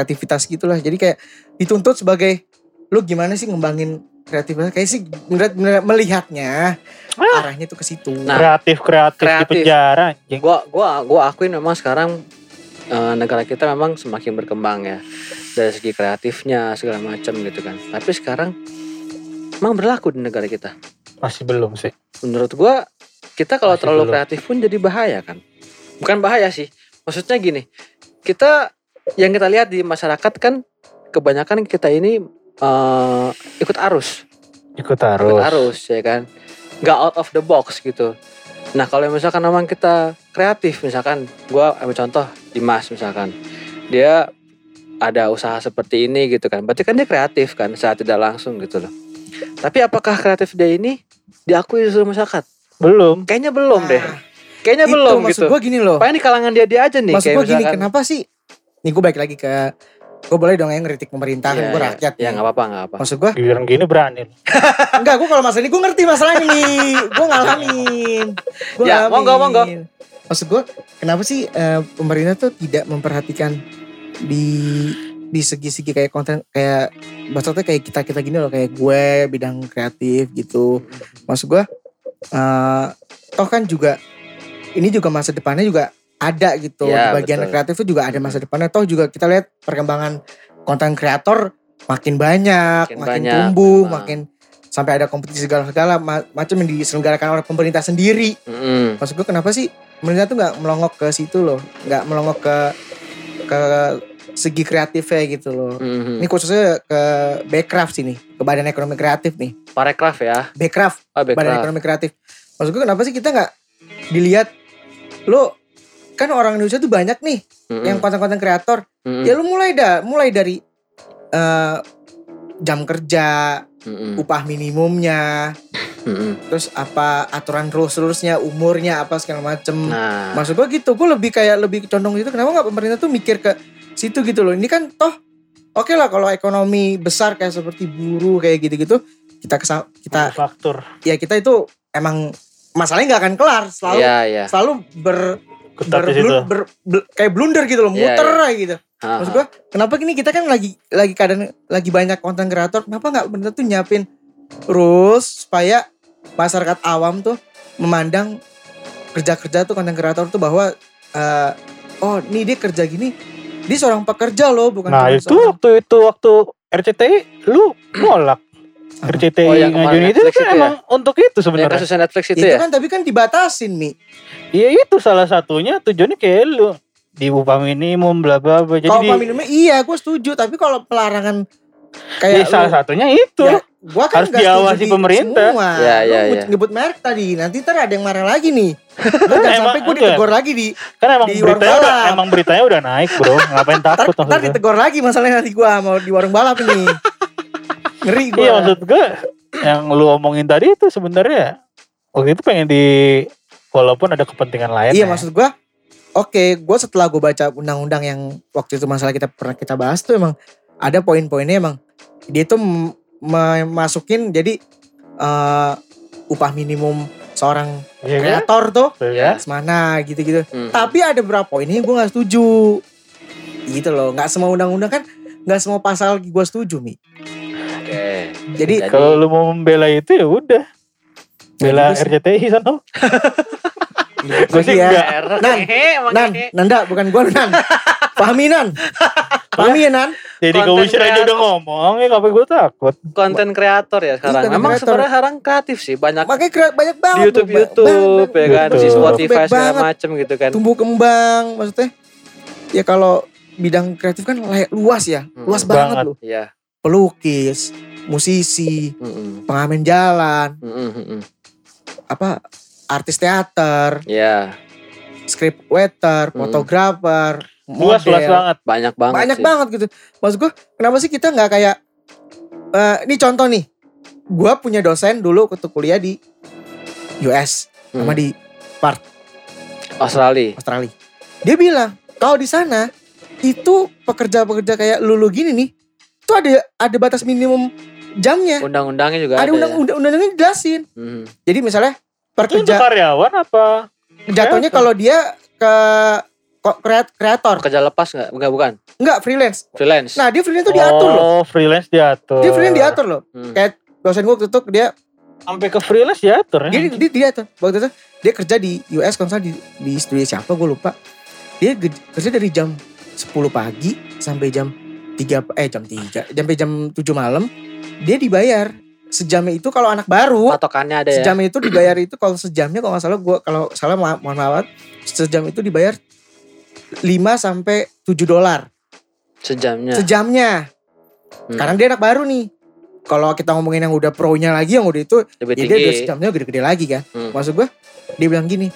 kreativitas gitulah jadi kayak dituntut sebagai lu gimana sih ngembangin kreativitas kayak sih melihatnya arahnya tuh ke situ Nah, kreatif kreatif, di kreatif. penjara anjing. Gua gua gua akuin memang sekarang eh, negara kita memang semakin berkembang ya dari segi kreatifnya segala macam gitu kan. Tapi sekarang memang berlaku di negara kita. Masih belum sih. Menurut gua kita kalau Masih terlalu belum. kreatif pun jadi bahaya kan. Bukan bahaya sih. Maksudnya gini, kita yang kita lihat di masyarakat kan kebanyakan kita ini eh, ikut arus. Ikut ikut harus. arus ya kan? Nggak out of the box gitu. Nah kalau misalkan memang kita kreatif misalkan gua ambil contoh Dimas misalkan. Dia ada usaha seperti ini gitu kan. Berarti kan dia kreatif kan saat tidak langsung gitu loh. Tapi apakah kreatif dia ini diakui di seluruh masyarakat? Belum. kayaknya belum deh. Nah, kayaknya itu belum maksud gitu. gue gini loh. Paling di kalangan dia dia aja nih maksud kayak gue gini kenapa sih nih gue balik lagi ke gue boleh dong yang ngeritik pemerintah kan Iya, gue iya. rakyat ya nih. nggak apa-apa nggak apa maksud gue Dibilang gini berani. enggak gue kalau masalah ini gue ngerti masalahnya nih gue ngalamin gue Ya, monggo, monggo. maksud gue kenapa sih eh, pemerintah tuh tidak memperhatikan di di segi-segi kayak konten kayak maksudnya kayak kita kita gini loh kayak gue bidang kreatif gitu maksud gue eh toh kan juga ini juga masa depannya juga ada gitu Ya, di bagian betul. kreatif itu juga ada masa depannya toh juga kita lihat perkembangan konten kreator makin banyak Makin makin, banyak, tumbuh memang. makin sampai ada kompetisi segala-segala ma- macam yang diselenggarakan oleh pemerintah sendiri Mm-mm. maksud gue kenapa sih pemerintah tuh nggak melongok ke situ loh nggak melongok ke ke segi kreatifnya gitu loh Mhm. ini khususnya ke Backcraft sini ke Badan Ekonomi Kreatif nih Parekraf ya Backcraft oh, Badan backcraft. Ekonomi Kreatif maksud gue kenapa sih kita nggak dilihat lo kan orang Indonesia tuh banyak nih Mm-mm. yang konten-konten kreator Mm-mm. ya lu mulai dah mulai dari eh, jam kerja Mm-mm. upah minimumnya Mm-mm. terus apa aturan rules rulesnya umurnya apa segala macem nah maksud gua gitu gue lebih kayak lebih condong gitu kenapa nggak pemerintah tuh mikir ke situ gitu loh ini kan toh oke lah kalau ekonomi besar kayak seperti buruh kayak gitu-gitu kita kesa- kita Faktur. ya kita itu emang masalahnya nggak akan kelar selalu Iya, iya. selalu ber, Ketat ber, blun- ber- kayak blunder gitu loh Iya, muter iya. aja gitu Ha, maksud gua kenapa gini kita kan lagi lagi kadang lagi banyak konten kreator kenapa nggak bener tuh nyiapin rules supaya masyarakat awam tuh memandang kerja-kerja tuh konten kreator tuh bahwa eh, oh nih dia kerja gini dia seorang pekerja loh bukan Nah itu seorang- waktu itu waktu RCTI lu nolak. RCTI Oh, yang ngajuin itu kan itu ya? emang untuk itu sebenarnya. kasusnya Netflix itu, itu ya kan tapi kan dibatasin mi Iya itu salah satunya tujuannya kayak lu di upah minimum bla bla bla. Jadi kalau upah minimumnya iya gue setuju tapi kalau pelarangan kayak salah lu- satunya itu. Ya, gua kan Harus diawasi di pemerintah. semua. Ya, Lu ya, nyebut- ya. nyebut merek tadi nanti ntar ada yang marah lagi nih Gua jangan Emang- sampai gue ditegur lagi di kan emang di warung beritanya udah, emang beritanya udah naik bro. Ngapain takut ntar gue. ditegur lagi masalahnya nanti gua mau di warung balap ini ngeri gua Iya maksud gue yang lu omongin tadi itu sebenarnya waktu itu pengen di walaupun ada kepentingan lain. iya ya. maksud gua oke gua setelah gua baca undang-undang yang waktu itu masalah kita pernah kita bahas tuh emang ada poin-poinnya emang dia tuh memasukin jadi eh, upah minimum seorang Iya kan? kreator tuh Tuh Ya. kan? semana gitu-gitu Hmm. Tapi ada beberapa poinnya yang gue gak setuju. Gitu loh. Gak semua undang-undang kan. Gak semua pasal gue setuju Mi. Jadi Jadi- Kalau lu mau membela itu ya udah. Bela. RCTI sana. Gue sih enggak. Nan, Nan. Nanda bukan gue Nan. Pahami Nan. Pahami ya Nan. Jadi komisioner aja udah ngomong ya ngapain gue takut. konten kreator ya sekarang. konten Memang sebenarnya sekarang kreatif sih banyak Makanya kera- banyak di banget. YouTube ba- YouTube banget. ya kan di. Spotify segala macem gitu kan. Tumbuh kembang maksudnya. Ya kalau bidang kreatif kan layak luas ya. Hmm. Luas banget, Banget. loh. Iya. Pelukis, musisi, Mm-mm. pengamen jalan, mm-mm. apa artis teater, Iya. script writer, Hmm. fotografer, Luas luas banget. Banyak banget banyak sih. banget gitu maksud gue kenapa sih kita nggak kayak eh ini contoh nih gue punya dosen dulu waktu kuliah di US sama Hmm. di Perth Australia. Australia Dia bilang kalau di sana itu pekerja-pekerja kayak lulu gini nih, itu ada ada batas minimum jamnya. Undang-undangnya juga Ada ada. undang undang undangnya dijelasin. ya? Hmm. Jadi misalnya pekerja karyawan apa? jatuhnya kalau dia ke kok kreat- kreator, Kerja lepas nggak? Enggak bukan. enggak freelance. Freelance. Nah, dia freelance tuh diatur loh. Oh, freelance diatur. Dia freelance diatur loh. Hmm. Kayak dosen gue waktu itu dia Sampai ke freelance diatur ya. dia, dia, dia tuh waktu itu dia kerja di US kalau nggak di di studio siapa gue lupa. Dia kerja dari jam 10 pagi sampai jam 3 eh jam 3 sampai jam 7 malam dia dibayar sejamnya itu kalau anak baru Patokannya ada ya. sejamnya itu dibayar itu kalau sejamnya kalau nggak salah gue kalau salah mohon maaf sejam itu dibayar 5 sampai 7 dolar Sejamnya. sejamnya Hmm. karena dia anak baru nih kalau kita ngomongin yang udah pro-nya lagi yang udah itu Lebih ya dia udah sejamnya gede-gede lagi kan Hmm. maksud gue dia bilang gini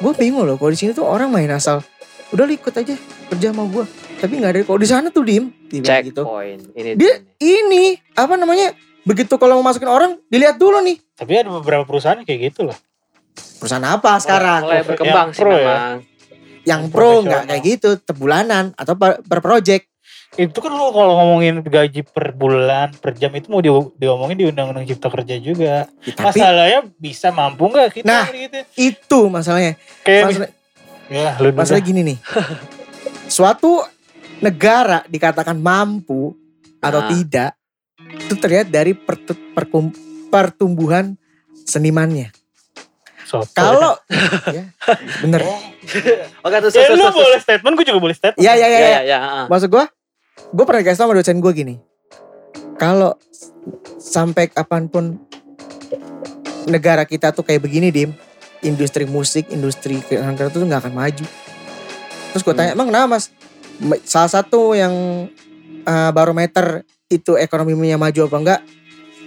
gue bingung loh kalau di sini tuh orang main asal udah lu ikut aja kerja sama gue tapi nggak ada kalau di sana tuh dim dia bilang gitu Checkpoint. Ini dia ini apa namanya begitu kalau mau masukin orang dilihat dulu nih Tapi ada beberapa perusahaan kayak gitu loh. perusahaan apa sekarang Mulai berkembang Yang sih pro ya. memang. yang yang pro nggak kayak gitu tebulanan atau per, per project Itu kan lo kalau ngomongin gaji per bulan, per jam itu mau di, diomongin di Undang-Undang Cipta Kerja juga. Ya, tapi Masalahnya bisa mampu nggak kita Nah. gitu? itu masalahnya Kayak masalah, ya lu dulu masalah gini nih suatu negara dikatakan mampu atau Nah. tidak itu terlihat dari pertumbuhan senimannya Soto kalau ya bener Oke terus ya, terus lu terus. terus. boleh statement, gue juga boleh statement. ya ya ya, Ya ya. ya ya. ah. maksud gue gue pernah dikasih tau sama dosen gue gini kalau sampai kapan pun negara kita tuh kayak begini dim industri musik industri keangkatan tuh nggak akan maju terus gue tanya emang kenapa mas salah satu yang uh, barometer itu ekonominya maju apa enggak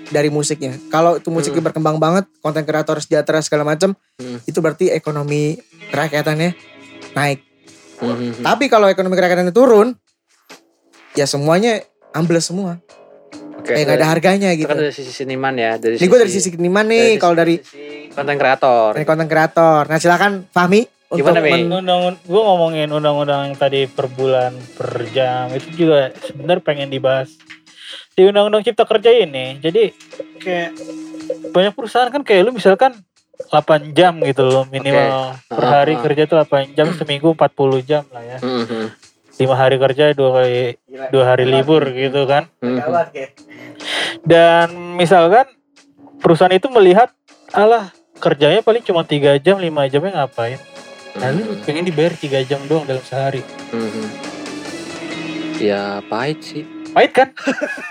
dari musiknya kalau itu musiknya Hmm. berkembang banget konten kreator sejahtera segala macam Hmm. itu berarti ekonomi kerakyatannya naik Hmm, tapi kalau ekonomi kerakyatannya turun, ya semuanya ambles semua. Oke. Kayak gak ada harganya Itu gitu. kan dari sisi seniman ya. Dari Ini gue dari sisi seniman nih, kalau dari konten kreator. dari konten kreator. Nah silakan Fahmi untuk Gimana, men- Undang, gue ngomongin undang-undang yang tadi per bulan, per jam itu juga sebenarnya pengen dibahas di undang-undang cipta kerja ini. Jadi kayak banyak perusahaan kan kayak lu misalkan 8 jam gitu loh minimal per Ah, hari ah. kerja tuh 8 jam seminggu 40 jam lah ya. Hmm, hmm, lima hari kerja dua kali dua hari libur gitu kan. hmm, hmm. Dan misalkan perusahaan itu melihat alah kerjanya paling cuma tiga jam lima jamnya ngapain? Nah lu pengen dibayar tiga jam doang dalam sehari. Hmm, hmm. Ya pahit sih. Pahit kan?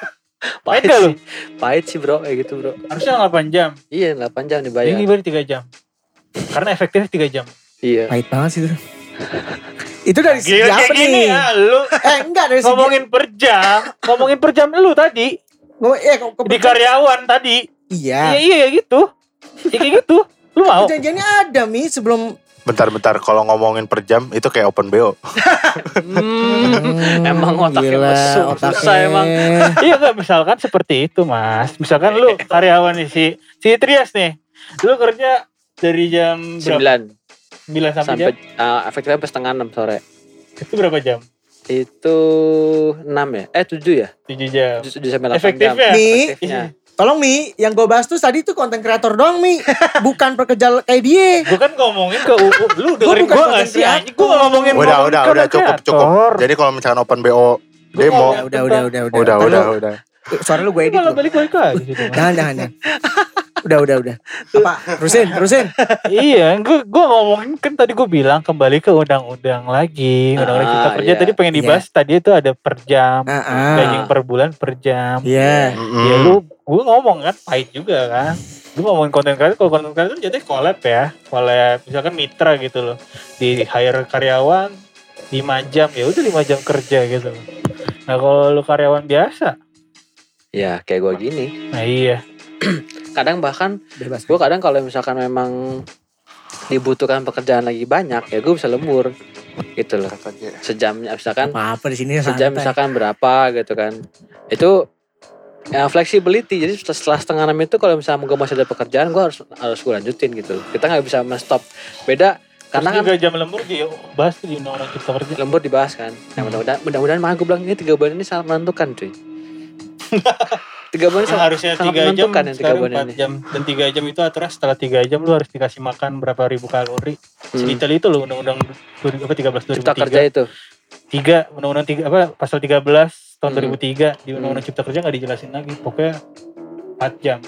Pahit lu? sih. Pahit sih bro, kayak gitu bro. Harusnya 8 jam. Iya 8 jam Ini dibayar. dibayar 3 jam. Karena efektifnya 3 jam. Iya. Pahit banget sih itu. itu dari segi Gila apa gini nih? ya lu Eh enggak dari segi ngomongin per jam, ngomongin per jam lu tadi ngomong, eh, ke- ke- di karyawan tadi. Iya. Iya iya ya gitu. Ya kayak gitu. Lu mau? Perjanjiannya ada Mi sebelum Bentar-bentar kalau ngomongin per jam itu kayak open BO. Hmm, emang otaknya gila, mesum. otaknya. Susah emang. Iya enggak misalkan seperti itu Mas. Misalkan lu karyawan nih si si Trias nih. Lu kerja dari jam berapa? 9 9 sampai, sampai jam. uh, efektifnya sampai setengah 6 sore. Itu berapa jam? Itu 6 ya? Eh 7 ya? 7 jam. 7 sampai 8 jam. Efektifnya? Mi, Efektifnya. Tolong Mi, yang gue bahas tuh tadi tuh konten kreator doang Mi, bukan pekerja kayak dia. Gue kan ngomongin ke UU. Lu dengerin gue gak sih anjing? Gue ngomongin Udah, ngomongin udah, udah cukup, cukup. Jadi kalau misalkan open BO demo, Udah, udah, udah, udah. udah, Ntar udah, lu- udah. Suara lu gue Ini edit malah loh. balik-balik lagi gitu. Jangan, jangan, jangan. Udah, udah, udah. Apa? Terusin, terusin. iya, gue gue ngomongin kan tadi gue bilang kembali ke undang-undang lagi, undang-undang Ah, cipta kerja iya. tadi pengen dibahas tadi itu ada per jam, Ah, ah. gaji per bulan per jam. Iya. Mm-mm. Ya lu, gue ngomong kan pahit juga kan. Lu ngomongin konten kreator, kalau konten kreator jadinya collab ya, collab misalkan mitra gitu loh, di hire karyawan 5 jam ya udah 5 jam kerja gitu loh. Nah kalau lu karyawan biasa, Ya kayak gue gini. nah iya, Kadang bahkan Bebas. gue kadang kalau misalkan memang dibutuhkan pekerjaan lagi banyak ya gue bisa lembur gitu loh sejamnya misalkan Apa-apa di sini sejam santai. misalkan berapa gitu kan itu ya flexibility jadi setelah setengah enam itu kalau misalnya gue masih ada pekerjaan gue harus harus gue lanjutin gitu kita nggak bisa men-stop beda Karena Terus kan juga jam lembur juga bahas di undang-undang cipta kerja. lembur dibahas kan. Nah, mudah-mudahan mudah-mudahan makanya gue bilang ini tiga bulan ini sangat menentukan cuy. tiga bulan Yang sangat, harusnya tiga jam, menentukan yang tiga bulan ini. jam dan tiga jam itu aturan setelah tiga jam lu harus dikasih makan berapa ribu kalori. Hmm. Sedetail itu loh undang-undang apa tiga belas dua ribu Cipta kerja tiga itu. Tiga undang-undang tiga apa pasal 13 tahun Hmm. 2003 di undang-undang cipta kerja nggak dijelasin lagi pokoknya 4 jam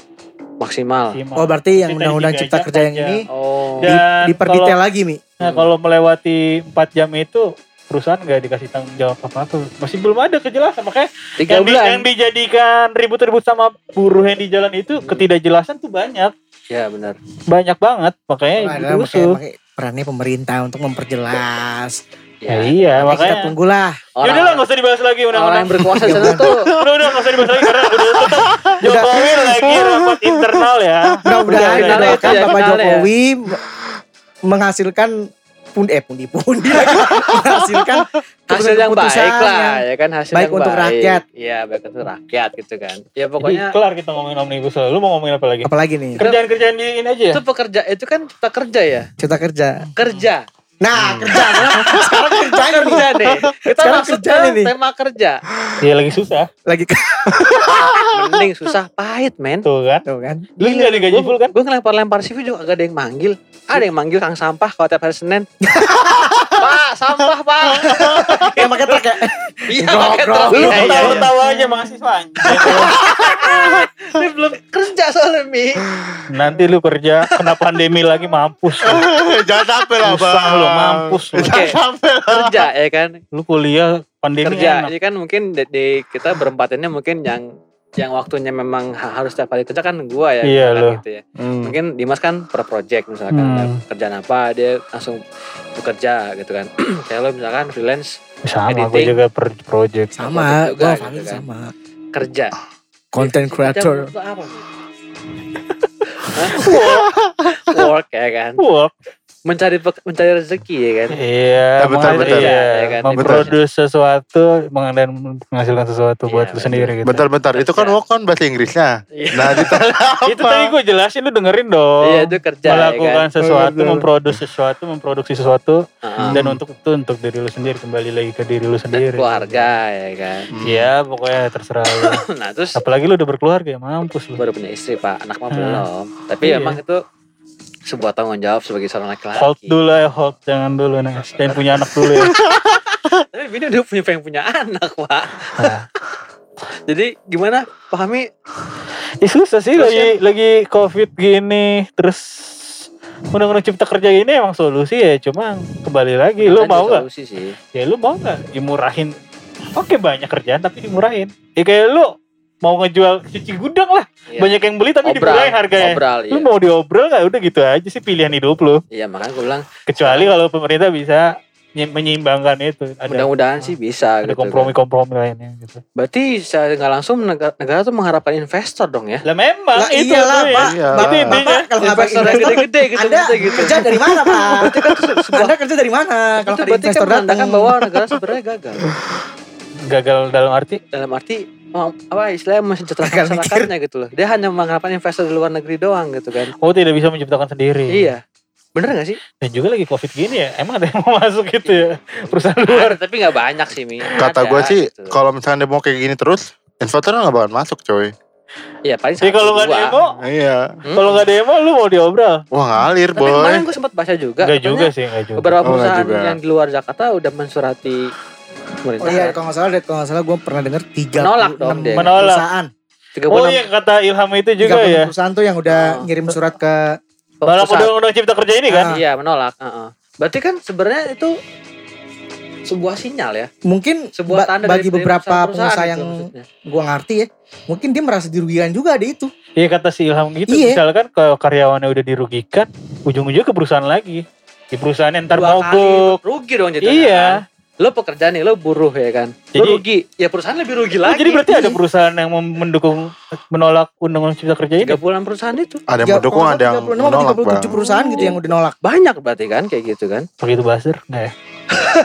Maksimal. maksimal. Oh berarti yang undang-undang cipta kerja yang ini. Oh. di, Dan diperdetail lagi Mi. Nah kalau melewati 4 jam itu perusahaan nggak dikasih tanggung jawab apa apa masih belum ada kejelasan makanya Tiga yang, di- bulan. yang dijadikan ribut-ribut sama buruh yang di jalan itu ketidakjelasan tuh banyak Ya benar. banyak banget makanya dirusuh makanya perannya pemerintah untuk memperjelas. Ya, Ya. iya Makanya kita tunggulah. ya udah lah nggak usah dibahas lagi orang yang undang-undang berkuasa di sana tuh udah udah nggak usah dibahas lagi karena udah tetap Jokowi lagi rapat internal ya Mudah-mudahan Udah, itu ya, Bapak. Jokowi me- menghasilkan pun eh pundi pundi lagi. menghasilkan hasil yang baik keputusan lah yang ya kan hasil baik yang untuk baik. rakyat. Iya baik untuk rakyat gitu kan. Ya Jadi pokoknya kelar kita ngomongin omnibus law. Lu mau ngomongin apa lagi? apalagi nih Kerjaan-kerjaan di ini aja ya? itu pekerja itu kan cipta kerja ya cipta kerja. kerja Nah kerja sekarang kerjanya kerja deh kita Sekarang masuk kerja ke nih. tema kerja Iya lagi susah. lagi ke mending susah pahit men Tuh kan. tuh kan. Lu nggak digaji full kan? gue ngelempar-lempar CV juga gak ada yang manggil ada yang manggil kang sampah kalau tiap hari Senin pak sampah pak Yang pakai truk ya. iya pakai truk. Lu Iya, iya, iya. ketawa-ketawa aja mahasiswa Ini belum kerja soalnya mi Nanti lu kerja kena pandemi lagi mampus lu. Jangan sampai lah bang. lu mampus lu. Oke. kerja ya kan Lu kuliah pandemi kerja enak. ya kan mungkin di, di- kita berempat ini mungkin yang yang waktunya memang ha- harus setiap hari kerja kan gua ya Iya, lo. gitu ya Hmm. mungkin Dimas kan per project misalkan Hmm. ada kerjaan apa dia langsung bekerja gitu kan kayak lo misalkan freelance Sama gue editing. juga per project. Sama, Juga gua gitu kan. sama. kerja Content creator. apa work ya kan Wah, mencari mencari rezeki ya kan iya, Ya, betul, betul. iya, Ya kan, memproduksi sesuatu dan menghasilkan sesuatu Iya, buat lu betul. sendiri gitu. Bentar-bentar, itu kan work kan bahasa Inggrisnya. Iya. Nah, ditanya apa? Itu tadi gue jelasin lu dengerin dong. iya itu kerja melakukan ya kan sesuatu, Betul. memproduksi sesuatu, memproduksi sesuatu dan untuk itu untuk diri lu sendiri kembali lagi ke diri lu dan sendiri. keluarga ya kan Hmm. Ya pokoknya terserah lu. nah terus Apalagi lu udah berkeluarga ya mampus lu. baru punya istri pak anak mah Hmm. belum tapi Iya. emang itu sebuah tanggung jawab sebagai seorang laki-laki. Hold dulu ya hold. Jangan dulu nih. Jangan punya anak dulu ya. tapi ini udah punya pengen punya anak pak. Nah. jadi gimana? Pahami? Ya susah sih. Terus lagi lagi covid gini terus undang-undang cipta kerja ini emang solusi ya. Cuma kembali lagi lu mau nggak? solusi sih. Ya lu mau nggak? Dimurahin oke banyak kerjaan tapi dimurahin. Ya kayak lu mau ngejual cuci gudang lah Iya. banyak yang beli tapi obral dimurahin harganya obral iya lu mau diobrol nggak udah gitu aja sih pilihan hidup lu iya makanya gue bilang kecuali kalau pemerintah bisa nye- menyeimbangkan itu ada mudah-mudahan sih bisa ada gitu kompromi-kompromi lainnya gitu kan. berarti secara nggak langsung negara, negara tuh mengharapkan investor dong ya lah memang Lah itu iyalah, tuh ya. Pak. Iya. Bapak, Itu intinya. Bapak kalau nggak investor gede-gede gitu Anda gitu kerja dari mana, Pak? berarti kan itu sebuah Anda kerja dari mana? Kalau itu ada berarti kan investor datang. menandakan bahwa negara sebenarnya gagal gagal dalam arti dalam arti apa istilahnya mensejahterakan masyarakatnya gitu loh dia hanya mengharapkan investor di luar negeri doang gitu kan oh tidak bisa menciptakan sendiri iya bener gak sih Dan juga lagi covid gini ya, emang ada yang mau masuk gitu ya perusahaan luar. Ada, tapi nggak banyak sih mi Kata gue sih, gitu. kalau misalnya dia mau kayak gini terus, investor nggak bakal masuk coy. Iya paling satu kalau nggak demo, Iya. Hmm. kalau nggak demo lu mau diobral? Wah ngalir Tapi boy. kemarin gue sempat baca juga. Enggak katanya juga sih, enggak juga. Beberapa Oh, perusahaan juga. yang di luar Jakarta udah mensurati Oh pemerintah. iya, kalau nggak salah, kalau nggak salah gue pernah dengar tiga Menolak dong dia. Menolak. perusahaan. Tiga Oh puluh iya kata Ilham itu juga 36 ya. perusahaan tuh yang udah Oh. ngirim surat ke Dalam undang-undang cipta kerja ini kan. Ah. Iya menolak. Heeh. Berarti kan sebenarnya itu sebuah sinyal ya, mungkin sebuah ba- tanda bagi dari- beberapa perusahaan-perusahaan pengusaha gitu yang maksudnya. gua ngerti ya, mungkin dia merasa dirugikan juga ada itu. Iya kata si Ilham gitu. Iya. Misalkan kalau karyawannya udah dirugikan, ujung-ujungnya ke perusahaan lagi. Di perusahaan yang ntar Dua kali mogok. rugi dong jadinya. Iya. kan. Lo pekerja nih, lo buruh ya kan. Jadi- lo rugi, ya perusahaan lebih rugi Oh, lagi. jadi berarti ada perusahaan yang mendukung menolak undang-undang cipta kerja ini. tiga bulan perusahaan itu Ada yang mendukung, ada yang 36 menolak 37 bang. perusahaan gitu yang udah nolak. banyak berarti kan kayak gitu kan. Begitu buzzer? Nggak ya?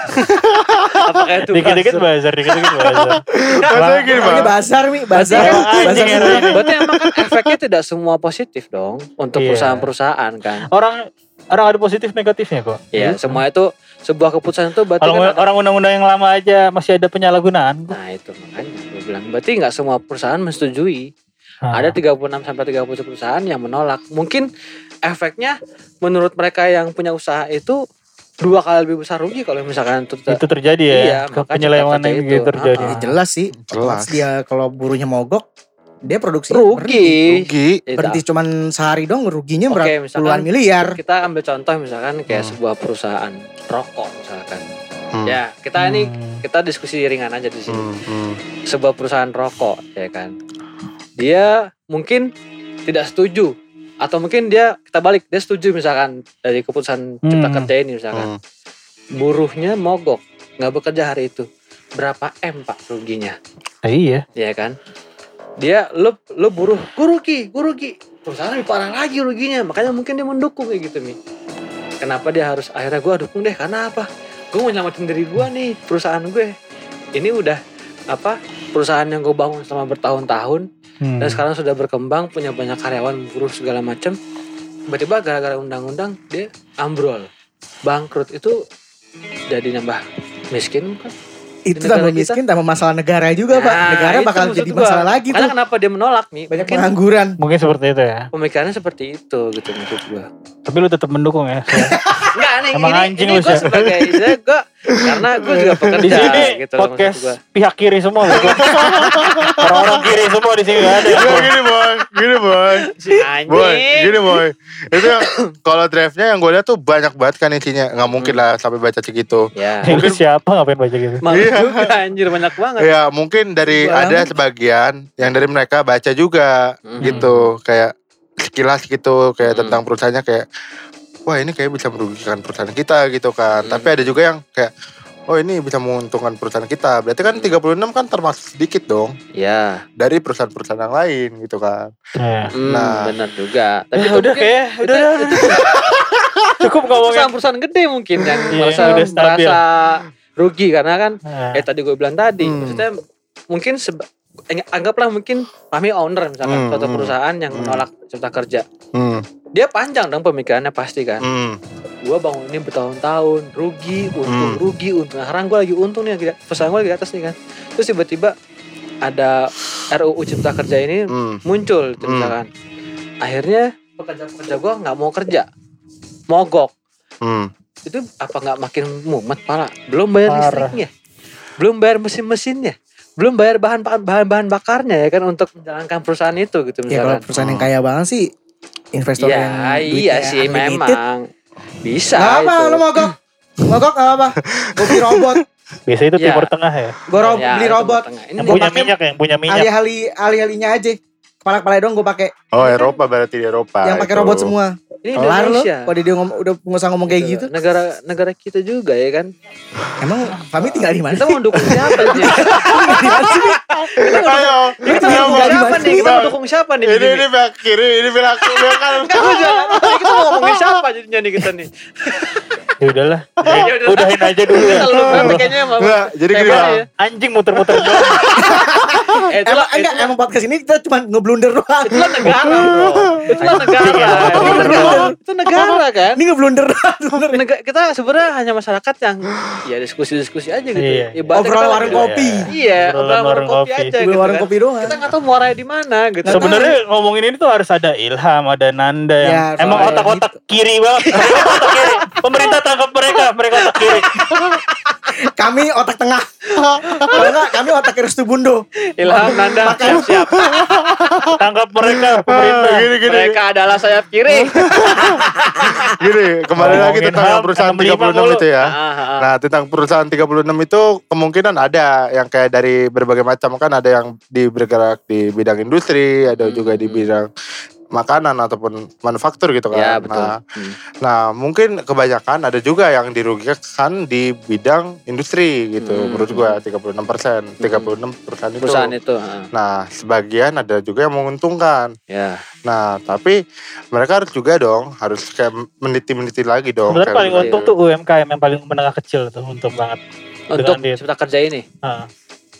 Apakah itu Dikit-dikit buzzer, dikit-dikit buzzer. Maksudnya gini Ini bang. bazar mi, bazar. Bazar anjing. Berarti emang kan efeknya tidak semua positif dong untuk Iya. perusahaan-perusahaan kan. Orang orang ada positif negatifnya kok. Iya, Gitu. semua itu sebuah keputusan itu berarti Kalau kan orang undang-undang yang lama aja masih ada penyalahgunaan. Nah, itu makanya gue bilang berarti nggak semua perusahaan menyetujui. Nah, Ada 36 sampai 30 perusahaan yang menolak. Mungkin efeknya menurut mereka yang punya usaha itu dua kali lebih besar rugi kalau misalkan itu itu terjadi ya. Iya, penyelewengan itu. terjadi. Ah, Ya, jelas sih. Jelas. Dia kalau buruhnya mogok, dia produksi rugi. Rugi. Itu. Berhenti cuman sehari dong ruginya berapa puluhan miliar. Kita ambil contoh misalkan kayak Hmm. sebuah perusahaan rokok misalkan. Hmm. Ya, kita ini Hmm. kita diskusi ringan aja di sini. Hmm, hmm. sebuah perusahaan rokok ya kan dia mungkin tidak setuju atau mungkin dia kita balik dia setuju misalkan dari keputusan cipta Hmm. kerja ini misalkan Hmm. buruhnya mogok nggak bekerja hari itu berapa m pak ruginya Ah, iya. ya kan dia lu lu buruh. Gue rugi gue rugi perusahaan lebih parah lagi ruginya. Makanya mungkin dia mendukung kayak gitu nih kenapa dia harus akhirnya gue dukung deh. Karena apa? Gue mau nyelamatin diri gue nih perusahaan gue. Ini udah apa perusahaan yang gue bangun selama bertahun-tahun. Hmm. dan sekarang sudah berkembang punya banyak karyawan buruh segala macam tiba-tiba gara-gara undang-undang dia ambrol. Bangkrut. Itu jadi nambah miskin kan Itu negara tambah kita- miskin, tambah masalah negara juga, Pak. Nah, Negara itu bakal jadi gua. masalah lagi Makanya tuh. kenapa dia menolak nih Banyak mungkin pengangguran. Mungkin seperti itu ya. pemikirannya seperti itu gitu maksud gua Tapi lu tetap mendukung ya. Nih Emang ini, anjing ini gue sebagai saya gue karena gue juga pekerja Di sini gitu loh, podcast gua. pihak kiri semua. Orang-orang kiri semua di sini ada. Gini, gini boy, gini boy, Si anjing. boy, gini boy. Itu kalau draftnya yang gue lihat tuh banyak banget kan isinya. Nggak mungkin lah sampai baca segitu. Ya. Lu siapa ngapain baca gitu? Malu Iya. juga anjir banyak banget. Ya mungkin dari Banget. ada sebagian yang dari mereka baca juga Hmm. gitu kayak sekilas gitu kayak Hmm. tentang perusahaannya kayak wah ini kayak bisa merugikan perusahaan kita gitu kan. Hmm. Tapi ada juga yang kayak oh ini bisa menguntungkan perusahaan kita. Berarti kan 36 kan termasuk sedikit dong Ya. dari perusahaan-perusahaan yang lain gitu kan. Ya. Hmm, Nah. benar juga. Tapi Ya, itu udah kayak udah itu- udah. Cukup ngomongin. perusahaan-perusahaan gede mungkin yang Iya, merasa, udah stabil. merasa rugi karena kan Nah, eh tadi gue bilang tadi Hmm. maksudnya mungkin seba- eh, anggaplah mungkin kami owner misalkan Hmm, suatu hmm. perusahaan yang Hmm. menolak cipta kerja Hmm. Dia panjang dong pemikirannya pasti kan Hmm. gue bangun ini bertahun-tahun rugi untung Hmm. rugi untung nah, sekarang gue lagi untung nih lagi- perusahaan gue lagi di atas nih kan terus tiba-tiba ada RUU cipta kerja ini Hmm. muncul gitu Hmm. misalkan akhirnya pekerja-pekerja gue nggak mau kerja mogok Hmm. itu apa nggak makin mumet pala belum bayar Parah. listriknya belum bayar mesin-mesinnya belum bayar bahan bahan bahan bakarnya ya kan untuk menjalankan perusahaan itu gitu Ya kalau misalkan perusahaan yang kaya banget sih investor ya yang iya sih unlimited, memang. Bisa Gak apa itu. lu mogok. Mogok gak apa Gue beli robot. Biasa itu Ya. timur tengah ya. Gue ro- Ya, beli robot. Yang punya minyak yang punya minyak. Alih-alih Alih-alihnya aja Kepala-kepala dong gue pakai Oh Eropa berarti di Eropa. Yang pakai robot semua ini Kelar lo Indonesia Kalau dia ngomong Udah usah ngomong kayak gitu negara negara kita juga ya kan Emang kami tinggal di mana kita mau dukung siapa nih Ayo, kita mau dukung siapa nih kita mau dukung siapa nih Ini ini pihak kiri, ini pihak pihak kanan. Kita mau ngomongin siapa jadinya nih kita nih Ya udahlah. Ya udah. Udahin aja dulu ya. Emang. Enggak, jadi gini ya. Anjing muter-muter doang. Eh, Emang enggak itulah, Emang podcast ini kita cuma ngeblunder doang itulah negara bro Itulah negara Anjing ya, Itu negara. Itu negara kan Ini ngeblunder doang kita sebenarnya hanya masyarakat yang ya diskusi-diskusi aja gitu. Iya. Ibaratnya Obrolan warung kopi. Iya, Obrolan warung kopi aja gitu warung kan. kopi doang Kita nggak tahu muaranya di mana gitu. Sebenarnya ngomongin ini tuh harus ada ilham, ada nanda yang Ya, emang otak-otak kiri banget. Mereka otak kiri. Pemerintah tangkap mereka, mereka otak kiri. Kami otak tengah Kalau enggak kami otak restu bundo Ilham Nanda Makanya- siap-siap. Tangkap mereka, pemerintah. Gini gini. Mereka adalah sayap kiri. Gini, kembali lagi Ngomongin tentang HAM, perusahaan 65 36 mulu. itu ya. Ah, ah, ah. Nah, tentang perusahaan 36 itu kemungkinan ada yang kayak dari berbagai macam kan ada yang di bergerak di bidang industri, ada juga di Hmm. bidang makanan ataupun manufaktur gitu kan. Ya betul. Nah, Hmm. nah, mungkin kebanyakan ada juga yang dirugikan di bidang industri gitu. Hmm. Menurut gua 36 persen, 36 perusahaan itu. Perusahaan itu. ah. Nah, sebagian ada juga yang menguntungkan. Ya. Nah, tapi mereka harus juga dong, harus kayak meniti-meniti lagi dong. Sebenarnya paling gitu. untung tuh UMKM yang paling menengah kecil tuh untung banget. Untuk cipta kerja ini. Nah,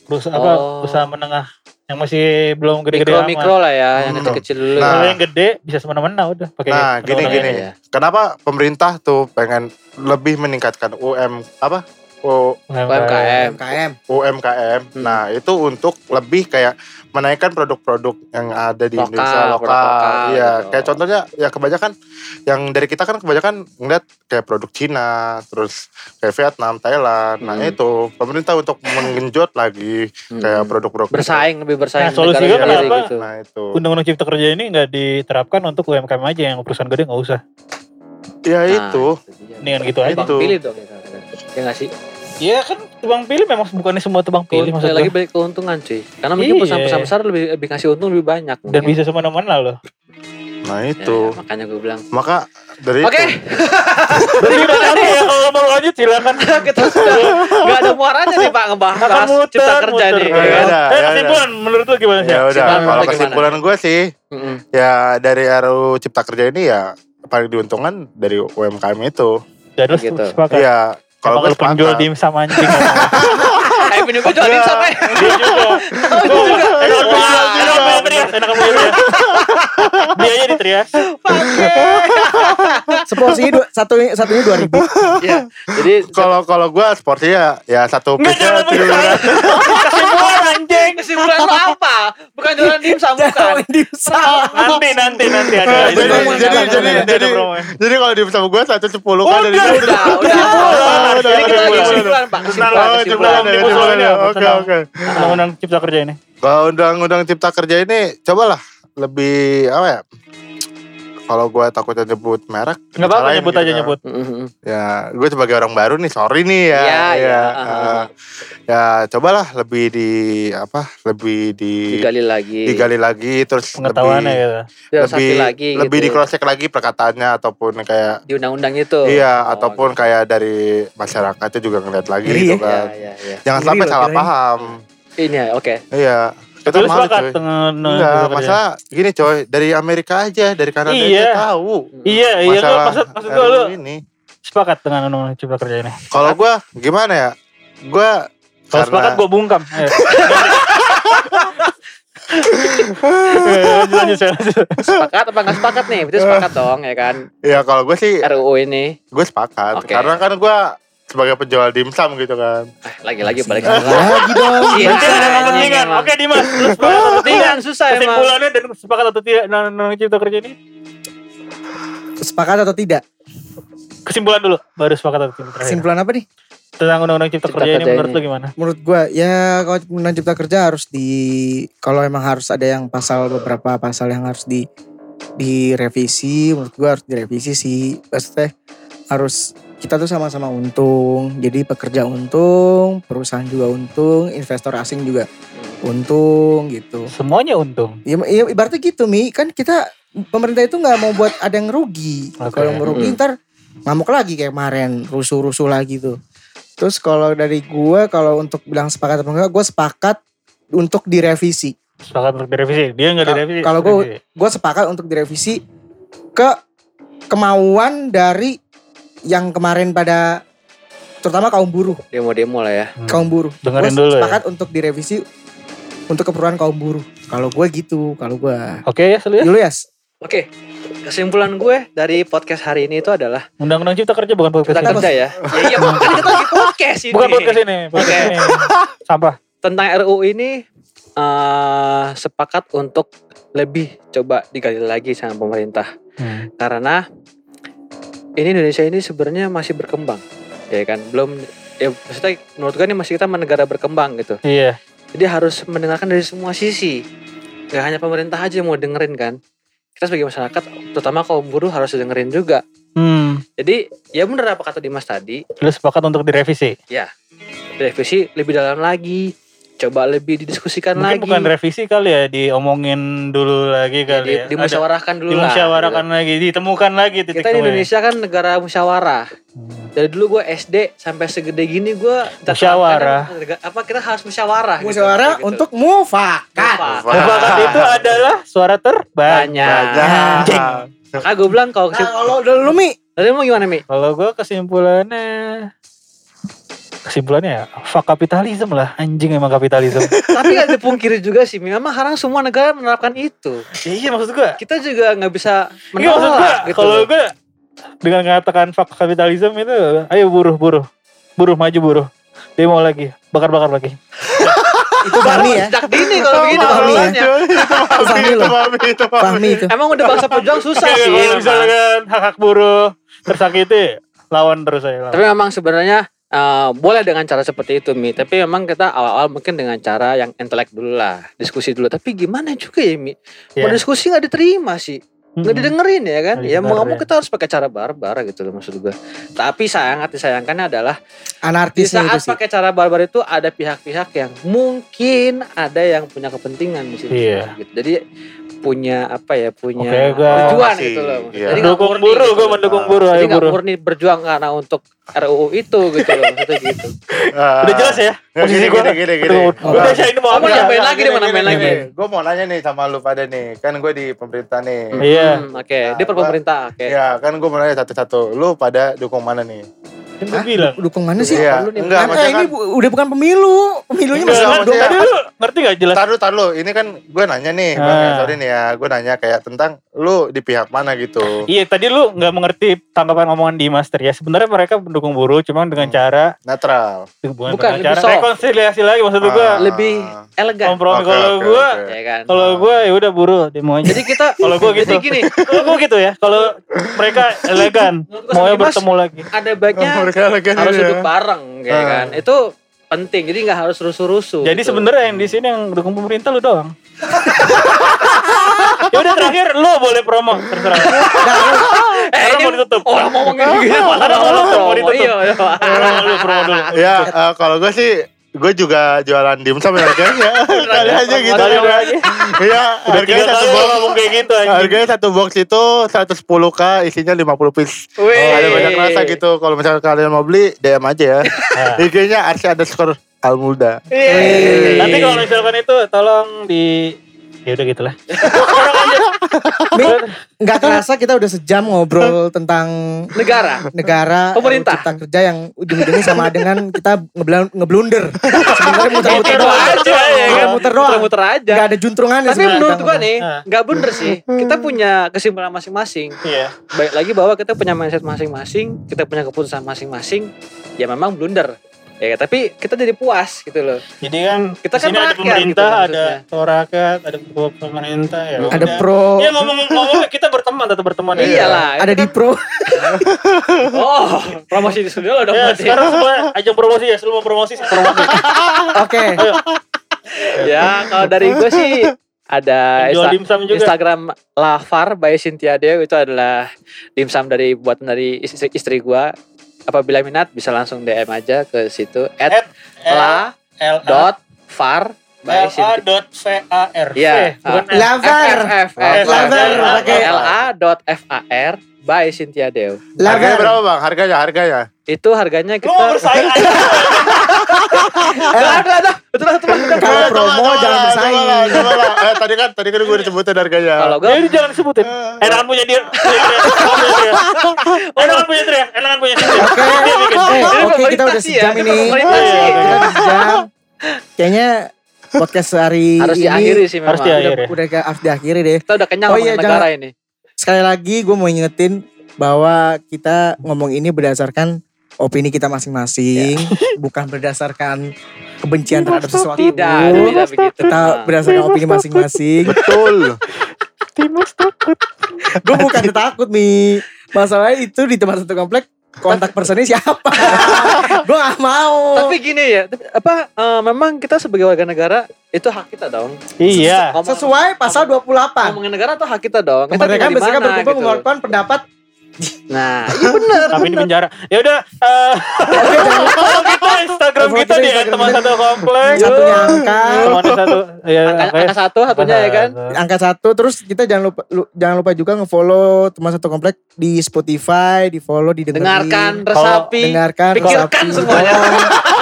perusahaan apa Oh. usaha menengah Yang masih belum gede-gede mikro amat. mikro lah ya yang Hmm. kecil kecil dulu Nah. Kalau yang gede bisa semena-mena udah pakai Nah, gini gini. ini. ya. Kenapa pemerintah tuh pengen lebih meningkatkan UM apa? U- UMKM. UMKM. UMKM. Hmm. Nah, itu untuk lebih kayak menaikkan produk-produk yang ada di Lokal, Indonesia lokal. lokal Iya, gitu. kayak contohnya ya kebanyakan yang dari kita kan kebanyakan ngeliat kayak produk Cina, terus kayak Vietnam, Thailand. Nah, Hmm. itu pemerintah untuk mengenjot lagi Hmm. kayak produk-produk bersaing lebih bersaing Nah, solusinya kenapa? gitu. Nah, itu. Undang-undang Cipta Kerja ini nggak diterapkan untuk UMKM aja yang perusahaan gede nggak usah. Ya Nah, itu. dia. Mendingan gitu aja. Itu. pilih dong ya, ya sih Iya kan tebang pilih memang bukannya semua tebang pilih maksud lagi balik keuntungan cuy karena mungkin Iya. perusahaan-perusahaan besar lebih lebih ngasih untung lebih banyak Dan mungkin. bisa semena-mena loh. Nah, Ya, itu. ya, makanya gue bilang Maka dari oke itu. Berarti udah nyampe ya kalau mau lanjut silakan. kita sudah nggak ada muaranya nih pak ngebahas Akan muter, cipta kerja muter. nih Ya ya udah, Eh ya kesimpulan menurut lu gimana sih? Ya udah, Kesimpulan kalau gimana? kesimpulan gue sih Mm-mm. ya dari RUU Cipta Kerja ini ya paling diuntungkan dari UMKM itu. Dan lu Gitu. sepakat. Iya, kalau gue penjual dimsum anjing. eh punya gue jualin sama ya Dia juga. Oh, juga. Enak Wah. banget. Enak ya. Dia aja di Trias. Seporsinya dua, satu satunya dua ribu. ya jadi Kalau kalau gue sportnya ya satu Enggak piece jangan. Kesimpulan anjing. kesimpulan lo apa bukan jualan dimsum bukan Nanti nanti nanti ada. Nah, jadi jadi jadi jadi jadi kalau di bersama gue satu sepuluh kan dari Udah, itu udah udah Kesimpulan. jadi kita lagi Kesimpulan. kesimpulan pak kesimpulan Oh, ya, ya. Oke oke. Undang-undang Cipta Kerja ini. Kalau undang-undang Cipta Kerja ini cobalah lebih apa ya? Kalau gue takutnya nyebut merek, Enggak apa-apa nyebut gitu aja nyebut. Ya, gue sebagai orang baru nih, sorry nih ya. Iya, iya. ya, Ah, eh, ya cobalah lebih di apa? Lebih di digali lagi digali lagi terus Pengetahuannya lebih gitu. Lebih lagi lebih gitu. di cross check lagi perkataannya ataupun kayak di undang-undang itu iya Oh, ataupun kayak dari masyarakatnya juga ngeliat lagi gitu ya? iya kan. iya iya Jangan Ngeri sampai loh, salah kirain. paham. ini ya oke Iya. Kita lu malu sepakat coy. Enggak, masa gini coy, dari Amerika aja, dari Kanada Iya. aja tahu. Iya, iya Masalah maksud maksud gua lu ini. sepakat dengan Undang-Undang Cipta Kerja ini. Kalau gua gimana ya? Gua Kalau sepakat gua bungkam. Lanjut, lanjut, sepakat apa nggak sepakat nih berarti sepakat dong ya kan ya kalau gue sih RUU ini gue sepakat Oke. karena kan gue sebagai penjual dimsum gitu kan. eh, lagi-lagi balik Lagi dong. Iya. Ada kepentingan. Oke Dimas, tidak? kepentingan susah emang Kesimpulannya dan sepakat atau tidak dengan Undang-Undang Cipta Kerja ini? Sepakat atau tidak? Kesimpulan dulu, baru sepakat atau tidak. Terakhir. Kesimpulan apa nih? Tentang Undang-Undang Cipta, Cipta Kerja ini Kerja menurut ini. lu gimana? Menurut gua ya kalau undang cipta kerja harus di kalau emang harus ada yang pasal beberapa pasal yang harus di direvisi menurut gua harus direvisi sih maksudnya harus kita tuh sama-sama untung jadi pekerja untung perusahaan juga untung investor asing juga untung gitu Semuanya untung. ya, ya ibaratnya gitu mi kan kita pemerintah itu nggak mau buat ada yang rugi Oke. kalau merugi Mm. ntar ngamuk lagi kayak kemarin rusuh-rusuh lagi tuh terus kalau dari gua kalau untuk bilang sepakat apa enggak gue sepakat untuk direvisi Sepakat untuk direvisi. Dia nggak direvisi. kalau gua- direvisi. gue sepakat untuk direvisi ke kemauan dari yang kemarin pada terutama kaum buruh demo-demo lah ya Hmm. kaum buruh Dengerin Gua dulu ya. sepakat untuk direvisi untuk keperluan kaum buruh kalau gue gitu kalau gue Oke ya, selalu ya. Julius oke kesimpulan gue dari podcast hari ini itu adalah Undang-Undang Cipta Kerja bukan podcast kita ini. kerja ya ya iya kan kita lagi podcast ini Bukan podcast ini, podcast Oke. ini. Sampah. tentang RUU ini eh sepakat untuk lebih coba digali lagi sama pemerintah Hmm. karena ini Indonesia ini sebenarnya masih berkembang ya kan? Belum ya maksudnya menurut gue ini masih kita negara berkembang gitu. Iya. jadi harus mendengarkan dari semua sisi. Gak hanya pemerintah aja yang mau dengerin kan? Kita sebagai masyarakat terutama kaum buruh harus dengerin juga. Hmm. jadi ya bener apa kata Dimas tadi. Lu sepakat untuk direvisi. revisi lebih dalam lagi coba lebih didiskusikan Mungkin lagi bukan revisi kali ya, diomongin dulu lagi Ya, kali di- ya. dimusyawarahkan dulu lah dimusyawarahkan lagi, ditemukan lagi gitu. titik kita di. Indonesia kan negara musyawarah Hmm. dari dulu gue SD sampai segede gini gue Musyawarah. apa kita harus musyawarah gitu. musyawarah Gitu. untuk mufakat Mufakat. Mufakat itu adalah suara terbanyak. banyak maka gue bilang kalau nah, kalau dulu mi Dari mau gimana Mi? Kalau gue kesimpulannya kesimpulannya ya fuck kapitalisme lah anjing emang kapitalisme Tapi gak dipungkiri juga sih, memang sekarang semua negara menerapkan itu. Ya, iya maksud gue Kita juga nggak bisa Iya maksud gue menolak gitu. kalau gue dengan mengatakan fuck kapitalisme itu ayo buruh buruh buruh maju buruh demo lagi bakar bakar lagi Itu Fahmi ya. Sejak dini kalau begini Pahmi ya. Fahmi loh. Fahmi, itu Fahmi. Fahmi itu. Emang udah bangsa pejuang susah sih. kalau emang. misalkan hak hak buruh tersakiti lawan terus saya lawan. Tapi memang sebenarnya eh, boleh dengan cara seperti itu Mi. Tapi memang kita awal-awal mungkin dengan cara yang intelek dulu lah, diskusi dulu. Tapi gimana juga ya Mi? Mau Iya. diskusi nggak diterima sih, nggak Mm-mm. didengerin ya kan? Nggak Ya mau ngomong ya. kita harus pakai cara barbar gitu loh maksud gue. Tapi sangat disayangkannya adalah di Anarkisnya itu saat sih. pakai cara barbar itu ada pihak-pihak yang mungkin ada yang punya kepentingan di situ. Iya. Gitu. Jadi punya apa ya punya gua- tujuan Masih, gitu loh. iya. Jadi nggak Mendukung murni buruh, gitu gue mendukung buruh, Jadi ayo nggak buruh. murni berjuang karena untuk RUU itu gitu loh maksudnya gitu. Ah. Udah jelas ya Nggak, posisi gini, gue. gini, gini, gini. Gue udah ini mau Oh, apa mau ya? nyampein lagi nih, mau nambahin lagi. Gue mau nanya nih sama lu pada nih. Kan gue di pemerintah nih. Iya. Hmm, Oke, Nah, dia per pemerintah. Oke. Iya, kan gue mau nanya satu-satu. Lu pada dukung mana nih? Kan gue bilang. Dukung mana sih? Iya, perlu nih. enggak maksudnya ini kan. udah bukan pemilu. Pemilunya masih kan, dua maksudnya- tadi lu ngerti gak jelas? Taruh, taruh. Ini kan gue nanya nih, Bang. Ah. Sorry nih ya. Gue nanya kayak tentang lu di pihak mana gitu. Iya tadi lu nggak mengerti tanggapan omongan di Master ya. Sebenarnya mereka mendukung buruh, cuma dengan Hmm. cara Netral. bukan, Bukan, dengan lebih cara soft. rekonsiliasi lagi maksud Ah. gue. Lebih elegan. Kompromi Oke, kalau oke, gue, oke. Ya kan. kalau gue ya udah buruh demo aja. Jadi kita Kalau gue gitu. Jadi gini, Kalau gue gitu ya. Kalau mereka elegan, mau bertemu lagi. ada baiknya Lagi harus ya. duduk bareng kayak Ah. kan. Itu penting. Jadi nggak harus rusuh-rusuh. Jadi gitu. sebenarnya yang di sini yang dukung pemerintah lu doang. ya udah terakhir lu boleh promo terserah. eh, Karena ini mau ditutup. orang ngomongin gitu malah Orang mau mau promo. ditutup. Iya, iya. promo dulu. Ya, eh, kalau gue sih gue juga jualan dimsum ya harganya. Kali aja gitu. Iya, Udah harganya satu box. ngomong kayak gitu anjing. Harganya satu box itu 110k, isinya 50 piece. Oh, ada banyak rasa gitu. Kalau misalnya kalian mau beli, DM aja ya. Nah. IG-nya Arsya underscore Almulda. Wih. Nanti kalau misalkan itu tolong di ya udah gitulah. Nggak kerasa kita udah sejam ngobrol tentang negara. negara Pemerintah. cipta kerja yang ujung-ujungnya sama dengan kita ngeblunder sebenarnya muter-muter Gitu doang aja ya kan. muter doang Muter-muter aja. nggak ada juntrungannya Tapi sebenarnya menurut gua nih, Ah. nggak bener sih. Kita punya kesimpulan masing-masing. Iya. Baik lagi bahwa kita punya mindset masing-masing, kita punya keputusan masing-masing. Ya memang blunder. Ya, tapi kita jadi puas gitu loh. Jadi kan Kita kan ada rakyat pemerintah, gitu ada rakyat, ada pemerintah ya. ada udah. pro Iya ngomong-ngomong kita berteman tetap berteman ya. Iyalah. ada di pro Oh, promosi di studio lo dong Ya, sekarang semua ajang promosi ya, mau promosi promosi. oke Ya, kalau dari gue sih ada Insta- dimsum juga. Instagram Lafar by Cynthia Dew itu adalah dimsum dari buatan dari istri, istri gua. Apabila minat bisa langsung DM aja ke situ at At la L dot far by L A Cynthia. dot V A R. Iya. bukan Ah. F. Lavar Lavar, pakai L A dot F A R by Cynthia Dew. Harganya lavar berapa bang? Harganya, harganya. Itu harganya Lu mau kita bersaing aja. Ada ada ada. Betul betul. Kalau Eh, promo jangan bersaing. coba lah. Eh, tadi kan, tadi kan gue disebutin harganya. Kalau gue ini jangan disebutin. Enakan punya dia. Enakan punya dia. Enakan punya dia. Oke, eh, oke kita udah sih ya, sejam ini sih. Kita udah sejam. Kayaknya podcast hari harus ini diakhiri sih memang. Harus diakhiri. udah, udah ke- harus diakhiri deh. Kita udah kenyang Oh iya, negara ini. Sekali lagi gue mau ingetin bahwa kita ngomong ini berdasarkan opini kita masing-masing, bukan berdasarkan kebencian terhadap sesuatu. Tidak, tidak begitu. Kita berdasarkan opini masing-masing. Betul. Timus takut. gue bukan takut nih. Masalahnya itu di tempat satu komplek kontak personnya siapa? gue gak mau. Tapi gini ya, apa eh, memang kita sebagai warga negara itu hak kita dong. Iya. Sesuai pasal 28. ngomongin negara itu hak kita dong. Kita Kemerdekaan mana, berkumpul gitu. mengeluarkan pendapat. Nah, iya benar. Kami di penjara. Ya udah. Follow kita Instagram Follow kita kita di Instagram teman satu komplek. satunya angka. Temannya satu. Ya, Angka, angka satu satunya ya kan. angka satu terus kita jangan lupa lu- jangan lupa juga ngefollow teman satu komplek di Spotify, di follow, didengerin. Dengarkan, resapi. dengarkan, pikirkan resapi. semuanya.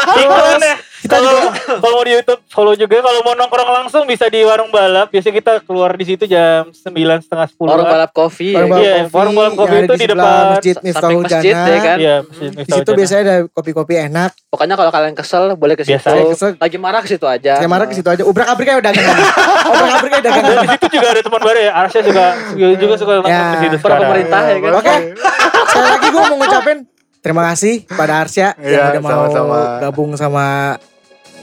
Tolong. Kita Kalau juga kalau mau di YouTube follow juga. Kalau mau nongkrong langsung bisa di warung balap. Biasanya kita keluar di situ jam sembilan setengah sepuluh. Orang balap kopi ya Warung balap Iya, kopi warung balap kopi itu di depan masjid Miftahul masjid, Jannah. ya kan? Iya, Di situ biasanya ada kopi-kopi enak. Pokoknya kalau kalian kesel boleh ke situ. Lagi marah ke situ aja. Kayak marah ke situ aja. Ubrak abrik kayak dagangan. Ubrak abrik. Dan di situ juga ada teman baru ya. Arsya juga juga suka nongkrong Ya. di situ. Per sekarang. pemerintah ya kan? Oke. Sekali lagi gue mau ngucapin terima kasih pada Arsya Iya, yang udah mau sama-sama. gabung sama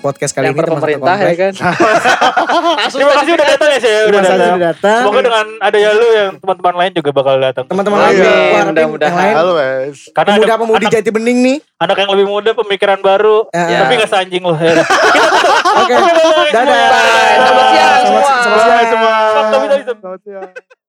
podcast kali Yang ini pemerintah ya kan? Terima kasih udah datang ya saya udah datang. udah datang. Semoga dengan adanya lu yang teman-teman lain juga bakal datang. Teman-teman lain Mudah-mudahan. yang lain Halo Wes. Karena ada pemuda-pemudi anak, jati bening nih. anak yang lebih muda, pemikiran baru, Ya. tapi gak seanjing loh. Ya. Oke. Dadah. Selamat siang semua. Selamat siang semua. Selamat siang.